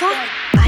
fuck?